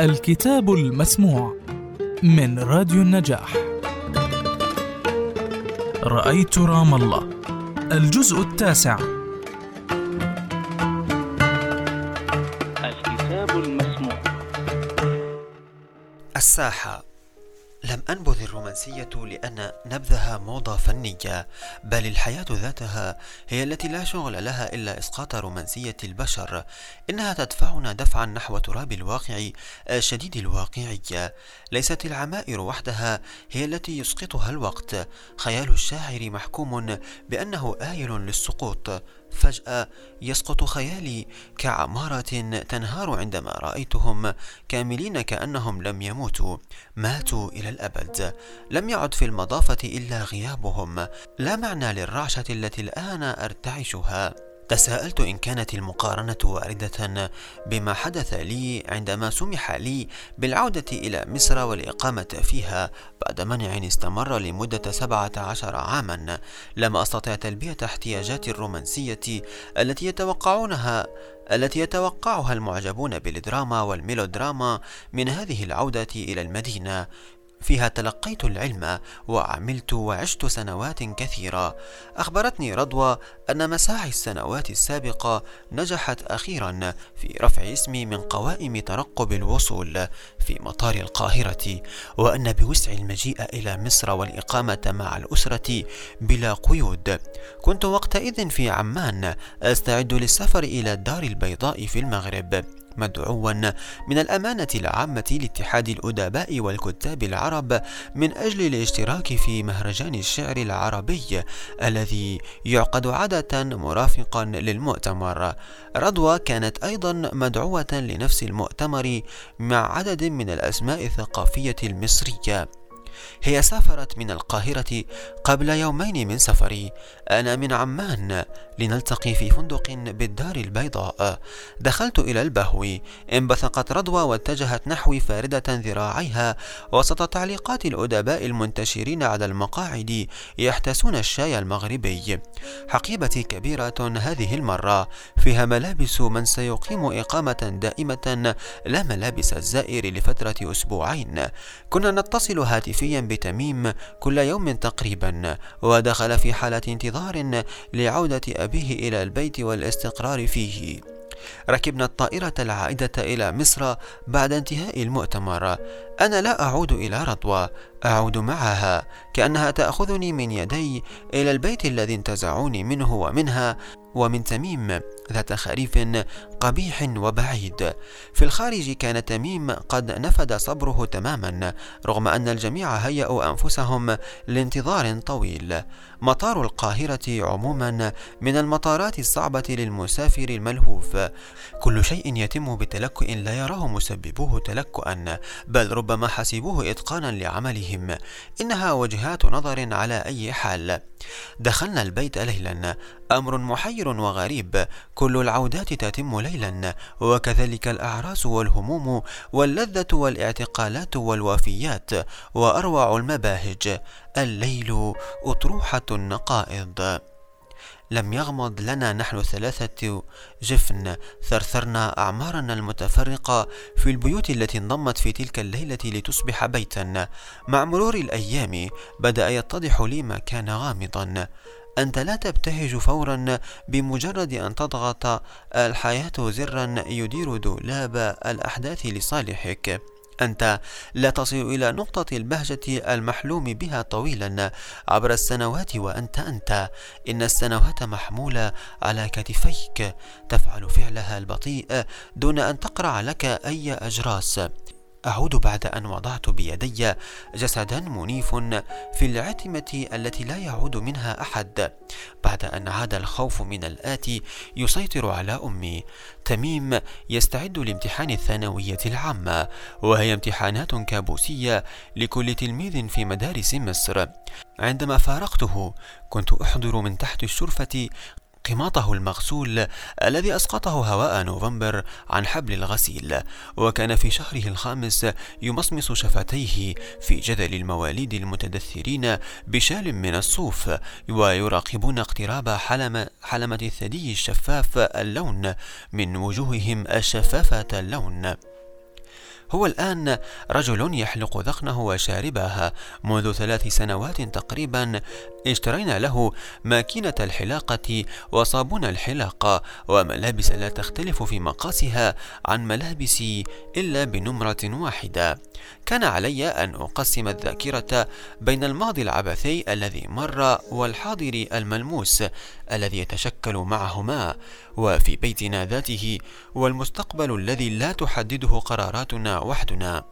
الكتاب المسموع من راديو النجاح. رأيت رام الله. الجزء التاسع. الكتاب المسموع. الساحة. لم أنبذ الرومانسية لأن نبذها موضة فنية بل الحياة ذاتها هي التي لا شغل لها إلا إسقاط رومانسية البشر إنها تدفعنا دفعا نحو تراب الواقع الشديد الواقعية ليست العمائر وحدها هي التي يسقطها الوقت. خيال الشاعر محكوم بأنه آيل للسقوط. فجأة يسقط خيالي كعمارة تنهار عندما رأيتهم كاملين كأنهم لم يموتوا ماتوا إلى الأبد. لم يعد في المضافة إلا غيابهم. لا معنى للرعشة التي الآن أرتعشها. تساءلت إن كانت المقارنة واردة بما حدث لي عندما سمح لي بالعودة إلى مصر والإقامة فيها بعد منع استمر لمدة سبعة عشر عاما. لم أستطع تلبية احتياجاتي الرومانسية التي يتوقعونها التي يتوقعها المعجبون بالدراما والميلودراما من هذه العودة إلى المدينة. فيها تلقيت العلم وعملت وعشت سنوات كثيرة. أخبرتني رضوى أن مساعي السنوات السابقة نجحت أخيرا في رفع اسمي من قوائم ترقب الوصول في مطار القاهرة وأن بوسع المجيء إلى مصر والإقامة مع الأسرة بلا قيود. كنت وقتئذ في عمان أستعد للسفر إلى الدار البيضاء في المغرب. مدعوا من الأمانة العامة لاتحاد الأدباء والكتاب العرب من أجل الاشتراك في مهرجان الشعر العربي الذي يعقد عادة مرافقا للمؤتمر. رضوى كانت أيضا مدعوة لنفس المؤتمر مع عدد من الأسماء الثقافية المصرية. هي سافرت من القاهرة قبل يومين من سفري. أنا من عمان. لنلتقي في فندق بالدار البيضاء. دخلت إلى البهو. انبثقت رضوى واتجهت نحوي فاردة ذراعيها وسط تعليقات الأدباء المنتشرين على المقاعد يحتسون الشاي المغربي. حقيبتي كبيرة هذه المرة. فيها ملابس من سيقيم إقامة دائمة لا ملابس الزائر لفترة أسبوعين. كنا نتصل هاتفيا بتميم كل يوم تقريبا ودخل في حالة انتظار لعودة أبيه إلى البيت والاستقرار فيه. ركبنا الطائرة العائدة إلى مصر بعد انتهاء المؤتمر. أنا لا أعود إلى رضوى أعود معها كأنها تأخذني من يدي إلى البيت الذي انتزعوني منه ومنها ومن تميم ذات خريف قبيح وبعيد. في الخارج كان تميم قد نفد صبره تماما رغم أن الجميع هيأوا أنفسهم لانتظار طويل. مطار القاهرة عموما من المطارات الصعبة للمسافر الملهوف. كل شيء يتم بتلكؤ لا يراه مسببوه تلكؤا بل ربما حسبوه إتقانا لعملهم. إنها وجهات نظر على أي حال. دخلنا البيت ليلا. أمر محير وغريب. كل العودات تتم ليلا. وكذلك الأعراس والهموم واللذة والإعتقالات والوفيات وأروع المباهج. الليل أطروحة النقائض. لم يغمض لنا نحن ثلاثة جفن. ثرثرنا أعمارنا المتفرقة في البيوت التي انضمت في تلك الليلة لتصبح بيتا. مع مرور الأيام بدأ يتضح لي ما كان غامضا. أنت لا تبتهج فورا بمجرد أن تضغط. الحياة زرا يدير دولاب الأحداث لصالحك. أنت لا تصل إلى نقطة البهجة المحلوم بها طويلا عبر السنوات وأنت أنت. إن السنوات محمولة على كتفيك. تفعل فعلها البطيء دون أن تقرع لك أي أجراس. أعود بعد أن وضعت بيدي جسدا منيف في العتمة التي لا يعود منها أحد. بعد أن عاد الخوف من الآتي يسيطر على أمي. تميم يستعد لامتحان الثانوية العامة وهي امتحانات كابوسية لكل تلميذ في مدارس مصر. عندما فارقته كنت أحضر من تحت الشرفة قماطه المغسول الذي أسقطه هواء نوفمبر عن حبل الغسيل وكان في شهره الخامس يمصمص شفتيه في جذل المواليد المتدثرين بشال من الصوف ويراقبون اقتراب حلم حلمة الثدي الشفاف اللون من وجوههم الشفافة اللون. هو الآن رجل يحلق ذقنه وشاربها منذ ثلاث سنوات تقريبا اشترينا له ماكينة الحلاقة وصابون الحلاقة وملابس لا تختلف في مقاسها عن ملابسي إلا بنمرة واحدة. كان علي أن أقسم الذاكرة بين الماضي العبثي الذي مر والحاضر الملموس الذي يتشكل معهما. وفي بيتنا ذاته والمستقبل الذي لا تحدده قراراتنا وحدنا.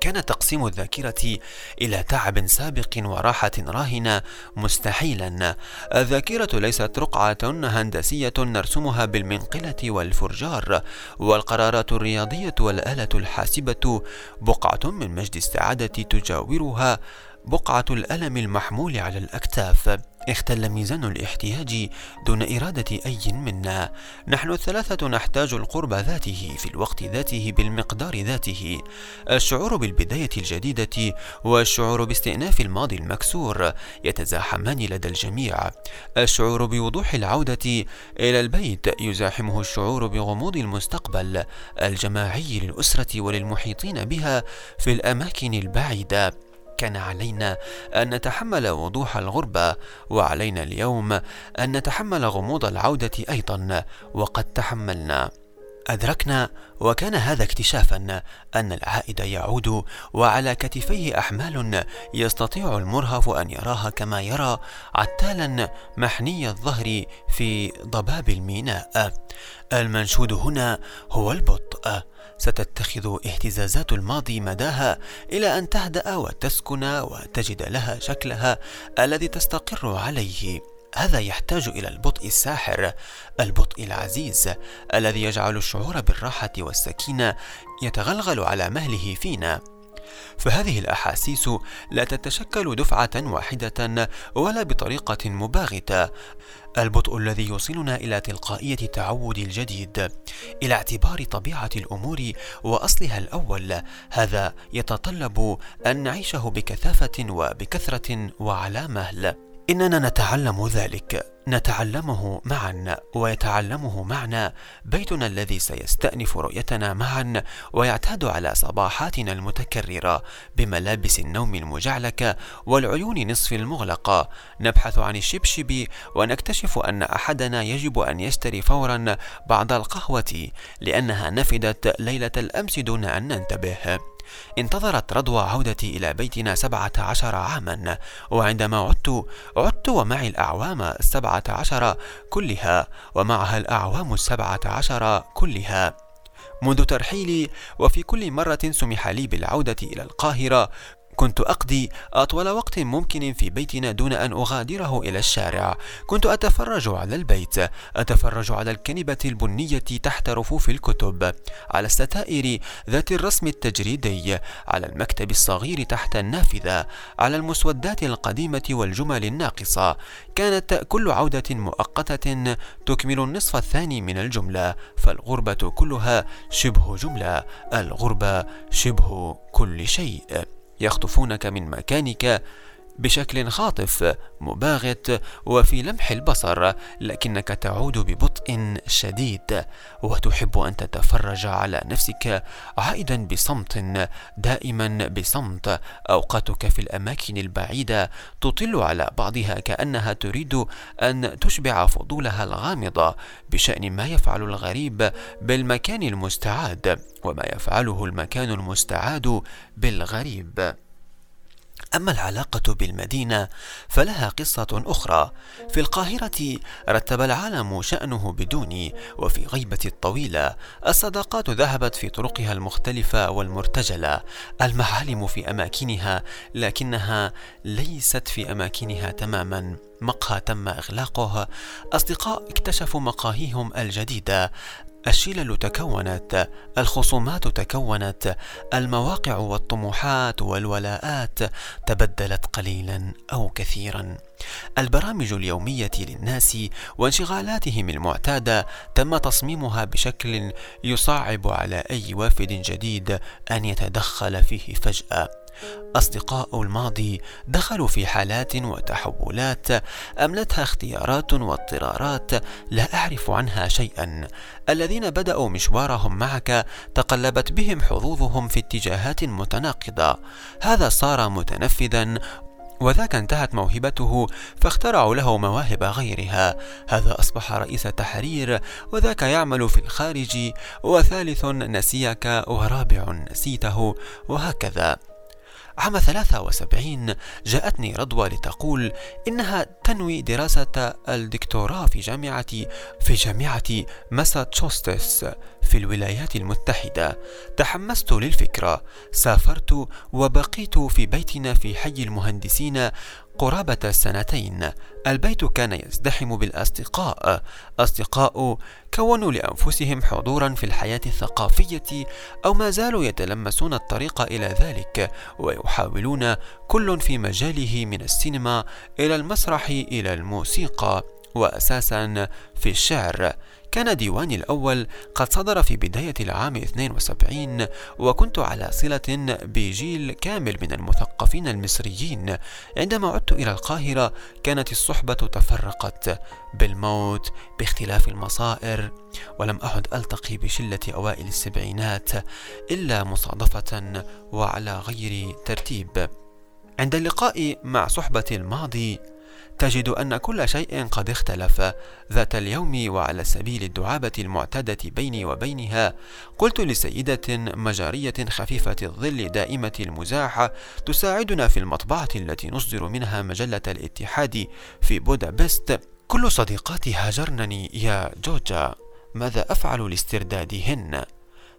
كان تقسيم الذاكرة إلى تعب سابق وراحة راهنة مستحيلا. الذاكرة ليست رقعة هندسية نرسمها بالمنقلة والفرجار والقرارات الرياضية والآلة الحاسبة بقعة من مجد السعادة تجاورها بقعة الألم المحمول على الأكتاف. اختل ميزان الاحتياج دون إرادة أي منا. نحن الثلاثة نحتاج القرب ذاته في الوقت ذاته بالمقدار ذاته. الشعور بالبداية الجديدة والشعور باستئناف الماضي المكسور يتزاحمان لدى الجميع. الشعور بوضوح العودة إلى البيت يزاحمه الشعور بغموض المستقبل الجماعي للأسرة وللمحيطين بها في الأماكن البعيدة. كان علينا أن نتحمل وضوح الغربة وعلينا اليوم أن نتحمل غموض العودة أيضا وقد تحملنا. أدركنا وكان هذا اكتشافا أن العائد يعود وعلى كتفيه أحمال يستطيع المرهف أن يراها كما يرى عتالا محني الظهر في ضباب الميناء. المنشود هنا هو البطء. ستتخذ اهتزازات الماضي مداها إلى أن تهدأ وتسكن وتجد لها شكلها الذي تستقر عليه. هذا يحتاج إلى البطء الساحر البطء العزيز الذي يجعل الشعور بالراحة والسكينة يتغلغل على مهله فينا. فهذه الأحاسيس لا تتشكل دفعة واحدة ولا بطريقة مباغتة. البطء الذي يوصلنا إلى تلقائية تعود الجديد إلى اعتبار طبيعة الأمور وأصلها الأول. هذا يتطلب أن نعيشه بكثافة وبكثرة وعلى مهل. إننا نتعلم ذلك. نتعلمه معا ويتعلمه معنا بيتنا الذي سيستأنف رؤيتنا معا ويعتاد على صباحاتنا المتكررة بملابس النوم المجعلكة والعيون نصف المغلقة. نبحث عن الشبشب ونكتشف أن أحدنا يجب أن يشتري فورا بعض القهوة لأنها نفدت ليلة الأمس دون أن ننتبه. انتظرت رضوى عودتي إلى بيتنا سبعة عشر عاما وعندما عدت عدت ومعي الأعوام السبعة عشر كلها ومعها الأعوام السبعة عشر كلها. منذ ترحيلي وفي كل مرة سمح لي بالعودة إلى القاهرة كنت أقضي أطول وقت ممكن في بيتنا دون أن أغادره إلى الشارع. كنت أتفرج على البيت. أتفرج على الكنبة البنية تحت رفوف الكتب. على الستائر ذات الرسم التجريدي. على المكتب الصغير تحت النافذة. على المسودات القديمة والجمل الناقصة. كانت كل عودة مؤقتة تكمل النصف الثاني من الجملة. فالغربة كلها شبه جملة. الغربة شبه كل شيء. يخطفونك من مكانك بشكل خاطف مباغت وفي لمح البصر لكنك تعود ببطء شديد. وتحب أن تتفرج على نفسك عائدا بصمت دائما بصمت. أوقاتك في الأماكن البعيدة تطل على بعضها كأنها تريد أن تشبع فضولها الغامضه بشأن ما يفعل الغريب بالمكان المستعاد وما يفعله المكان المستعاد بالغريب. أما العلاقة بالمدينة فلها قصة أخرى. في القاهرة رتب العالم شأنه بدوني وفي غيبة الطويلة الصداقات ذهبت في طرقها المختلفة والمرتجلة. المعالم في أماكنها لكنها ليست في أماكنها تماما. مقهى تم إغلاقه. أصدقاء اكتشفوا مقاهيهم الجديدة. الشلل تكونت الخصومات تكونت المواقع والطموحات والولاءات تبدلت قليلا أو كثيرا. البرامج اليومية للناس وانشغالاتهم المعتادة تم تصميمها بشكل يصعب على أي وافد جديد أن يتدخل فيه فجأة. أصدقاء الماضي دخلوا في حالات وتحولات أملتها اختيارات واضطرارات لا أعرف عنها شيئا. الذين بدأوا مشوارهم معك تقلبت بهم حظوظهم في اتجاهات متناقضة. هذا صار متنفذا وذاك انتهت موهبته فاخترعوا له مواهب غيرها. هذا أصبح رئيس تحرير وذاك يعمل في الخارج وثالث نسيك ورابع نسيته وهكذا. عام 73 جاءتني رضوى لتقول إنها تنوي دراسة الدكتوراه في جامعة في جامعة ماساتشوستس في الولايات المتحدة. تحمست للفكرة. سافرت وبقيت في بيتنا في حي المهندسين قرابة سنتين. البيت كان يزدحم بالأصدقاء. أصدقاء كونوا لأنفسهم حضورا في الحياة الثقافية أو ما زالوا يتلمسون الطريق إلى ذلك ويحاولون كل في مجاله من السينما إلى المسرح إلى الموسيقى. وأساسا في الشعر. كان ديواني الأول قد صدر في بداية العام 72 وكنت على صلة بجيل كامل من المثقفين المصريين. عندما عدت إلى القاهرة كانت الصحبة تفرقت بالموت باختلاف المصائر ولم أعد ألتقي بشلة أوائل السبعينات إلا مصادفة وعلى غير ترتيب. عند اللقاء مع صحبة الماضي تجد أن كل شيء قد اختلف. ذات اليوم وعلى سبيل الدعابة المعتادة بيني وبينها قلت لسيدة مجارية خفيفة الظل دائمة المزاح تساعدنا في المطبعة التي نصدر منها مجلة الاتحاد في بودابست. كل صديقاتي هاجرنني يا جوجا ماذا أفعل لاستردادهن؟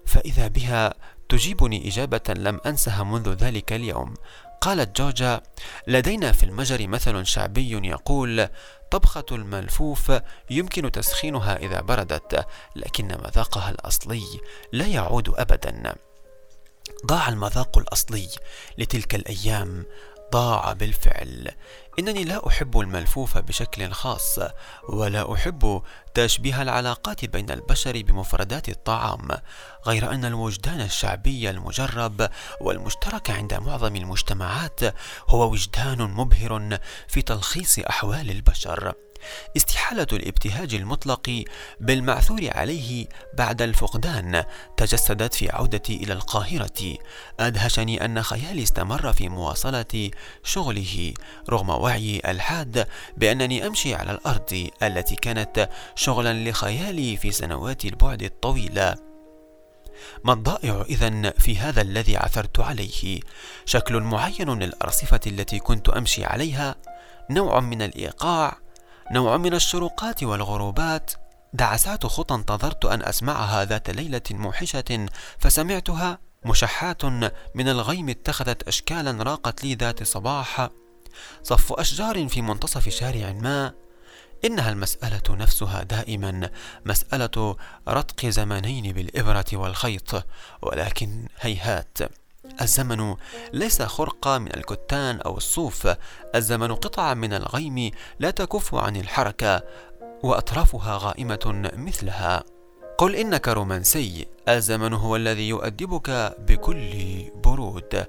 فإذا بها تجيبني إجابة لم أنسها منذ ذلك اليوم. قالت جوجا لدينا في المجر مثل شعبي يقول طبخة الملفوف يمكن تسخينها إذا بردت لكن مذاقها الأصلي لا يعود أبدا. ضاع المذاق الأصلي لتلك الأيام ضاع بالفعل. إنني لا أحب الملفوف بشكل خاص ولا أحب تشبيه العلاقات بين البشر بمفردات الطعام غير أن الوجدان الشعبي المجرب والمشترك عند معظم المجتمعات هو وجدان مبهر في تلخيص أحوال البشر. استحالة الابتهاج المطلق بالمعثور عليه بعد الفقدان تجسدت في عودتي إلى القاهرة. أدهشني أن خيالي استمر في مواصلة شغله رغم وعي الحاد بأنني أمشي على الأرض التي كانت شغلا لخيالي في سنوات البعد الطويلة. ما الضائع إذا في هذا الذي عثرت عليه؟ شكل معين للأرصفة التي كنت أمشي عليها، نوع من الإيقاع، نوع من الشروقات والغروبات. دعسات خطى انتظرت أن أسمعها ذات ليلة موحشة فسمعتها مشحات من الغيم اتخذت أشكالا راقت لي ذات صباح. صف أشجار في منتصف شارع ما. إنها المسألة نفسها دائما مسألة رتق زمنين بالإبرة والخيط ولكن هيهات. الزمن ليس خرقة من الكتان أو الصوف. الزمن قطعة من الغيم لا تكف عن الحركة وأطرافها غائمة مثلها. قل إنك رومانسي. الزمن هو الذي يؤدبك بكل برود.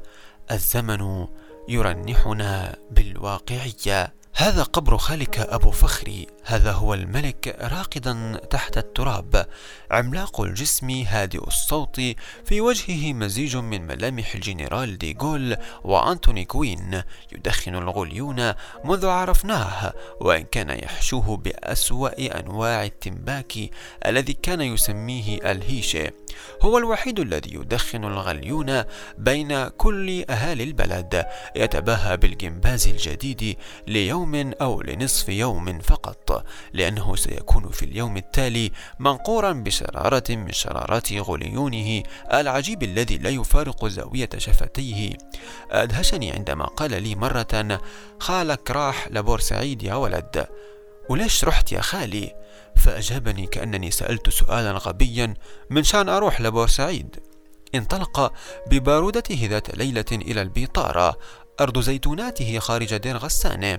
الزمن يرنحنا بالواقعية. هذا قبر خالك أبو فخري. هذا هو الملك راقدا تحت التراب. عملاق الجسم هادئ الصوت. في وجهه مزيج من ملامح الجنرال ديغول وأنتوني كوين. يدخن الغليون منذ عرفناه. وإن كان يحشوه بأسوأ أنواع التمباك الذي كان يسميه الهيشة هو الوحيد الذي يدخن الغليون بين كل أهالي البلد. يتباهى بالجمباز الجديد ليوم أو لنصف يوم فقط لأنه سيكون في اليوم التالي منقورا بشرارة من شرارات غليونه العجيب الذي لا يفارق زاوية شفتيه. أدهشني عندما قال لي مرة خالك راح لبورسعيد يا ولد. وليش رحت يا خالي؟ فأجابني كأنني سألت سؤالا غبيا من شان أروح لبورسعيد؟ انطلق ببارودته ذات ليلة إلى البيطارة أرض زيتوناته خارج دير غسانة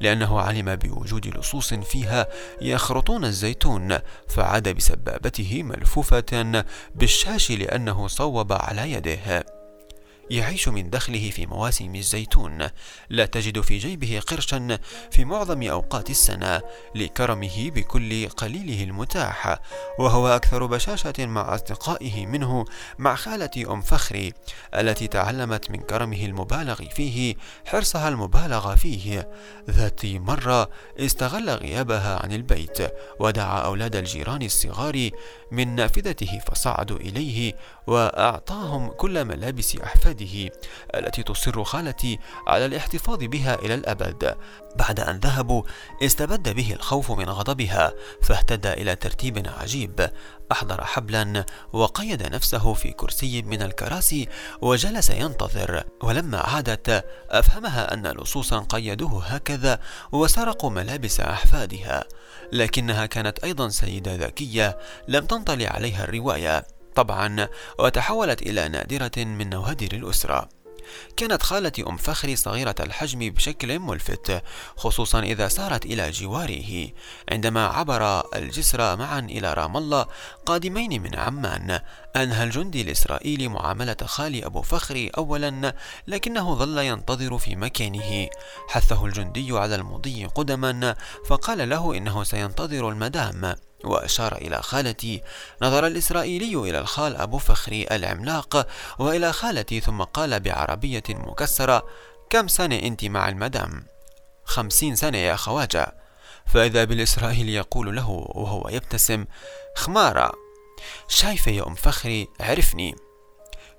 لأنه علم بوجود لصوص فيها يخرطون الزيتون فعاد بسبابته ملفوفة بالشاش لأنه صوب على يده. يعيش من دخله في مواسم الزيتون. لا تجد في جيبه قرشا في معظم أوقات السنة لكرمه بكل قليله المتاح وهو أكثر بشاشة مع أصدقائه منه مع خالة أم فخري التي تعلمت من كرمه المبالغ فيه حرصها المبالغ فيه. ذات مرة استغل غيابها عن البيت ودعا أولاد الجيران الصغار من نافذته فصعدوا إليه وأعطاهم كل ملابس أحفاده التي تصر خالتي على الاحتفاظ بها إلى الأبد. بعد أن ذهبوا استبد به الخوف من غضبها فاهتدى إلى ترتيب عجيب. أحضر حبلا وقيد نفسه في كرسي من الكراسي وجلس ينتظر. ولما عادت أفهمها أن لصوصا قيدوه هكذا وسرقوا ملابس أحفادها. لكنها كانت أيضا سيدة ذكية لم تنطلي عليها الرواية. طبعا وتحولت إلى نادرة من نوادر الأسرة. كانت خالتي أم فخري صغيرة الحجم بشكل ملفت خصوصا إذا سارت إلى جواره. عندما عبر الجسر معا إلى رام الله قادمين من عمان. أنهى الجندي الإسرائيلي معاملة خالي أبو فخري أولا لكنه ظل ينتظر في مكانه. حثه الجندي على المضي قدما فقال له إنه سينتظر المدام. وأشار إلى خالتي نظر الإسرائيلي إلى الخال أبو فخري العملاق وإلى خالتي ثم قال بعربية مكسرة كم سنة أنت مع المدام؟ خمسين سنة يا خواجة. فإذا بالإسرائيلي يقول له وهو يبتسم خمارة. شايفة يا أم فخري عرفني.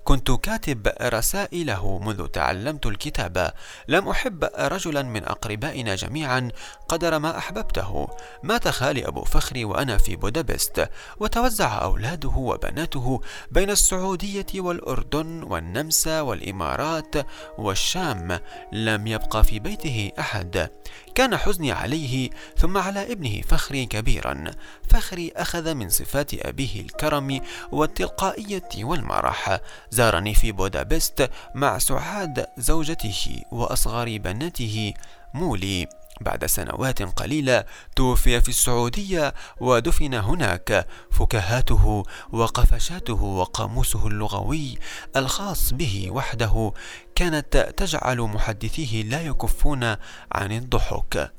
كنت كاتب رسائله منذ تعلمت الكتابة لم أحب رجلا من أقربائنا جميعا قدر ما أحببته. مات خالي أبو فخري وأنا في بودابست. وتوزع أولاده وبناته بين السعودية والأردن والنمسا والإمارات والشام. لم يبقى في بيته أحد. كان حزني عليه ثم على ابنه فخري كبيرا. فخري أخذ من صفات أبيه الكرم والتلقائية والمرح. زارني في بودابست مع سعاد زوجته وأصغر بناته مولي. بعد سنوات قليلة توفي في السعودية ودفن هناك. فكاهاته وقفشاته وقاموسه اللغوي الخاص به وحده كانت تجعل محدثيه لا يكفون عن الضحك.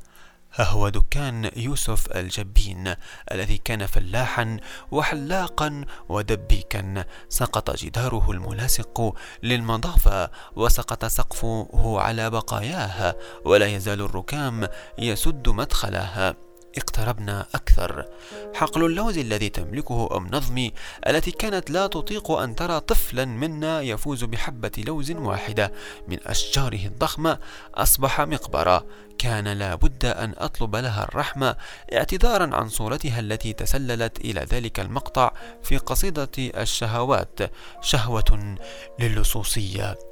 هو دكان يوسف الجبين الذي كان فلاحا وحلاقا ودبيكا. سقط جداره الملاصق للمضافة وسقط سقفه على بقاياه ولا يزال الركام يسد مدخلها اقتربنا أكثر. حقل اللوز الذي تملكه أم نظمي التي كانت لا تطيق أن ترى طفلا منا يفوز بحبة لوز واحدة. من أشجاره الضخمة أصبح مقبرة. كان لا بد أن أطلب لها الرحمة اعتذارا عن صورتها التي تسللت إلى ذلك المقطع في قصيدة الشهوات شهوة للصوصية.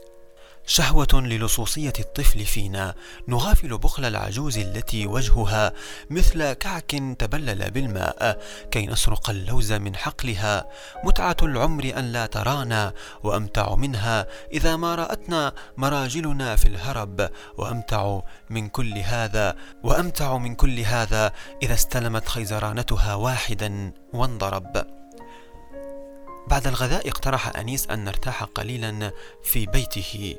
شهوة للصوصية الطفل فينا. نغافل بخل العجوز التي وجهها مثل كعك تبلل بالماء. كي نسرق اللوز من حقلها متعة العمر أن لا ترانا. وأمتع منها إذا ما رأتنا مراجلنا في الهرب. وأمتع من كل هذا وأمتع من كل هذا إذا استلمت خيزرانتها واحدا وانضرب. بعد الغذاء اقترح أنيس أن نرتاح قليلا في بيته.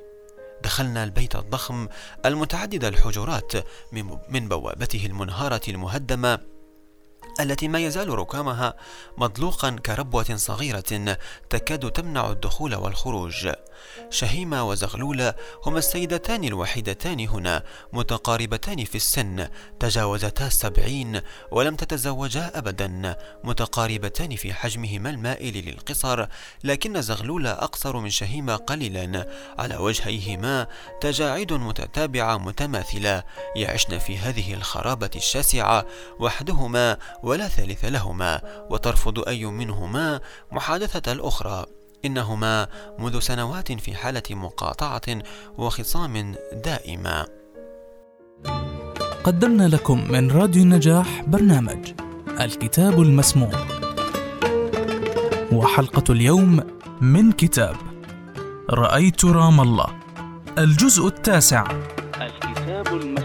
دخلنا البيت الضخم المتعدد الحجرات من بوابته المنهارة المهدمة التي ما يزال ركامها مضلوقا كربوة صغيرة تكاد تمنع الدخول والخروج. شهيمة وزغلولة هما السيدتان الوحيدتان هنا متقاربتان في السن تجاوزتا السبعين ولم تتزوجا أبدا متقاربتان في حجمهما المائل للقصر لكن زغلولة أقصر من شهيمة قليلا. على وجهيهما تجاعيد متتابعة متماثلة يعشن في هذه الخرابة الشاسعة وحدهما ولا ثالث لهما وترفض أي منهما محادثة الأخرى. إنهما منذ سنوات في حالة مقاطعة وخصام دائمة قدمنا لكم من راديو النجاح برنامج الكتاب المسموع. وحلقة اليوم من كتاب رأيت رام الله الجزء التاسع. الكتاب المسموع.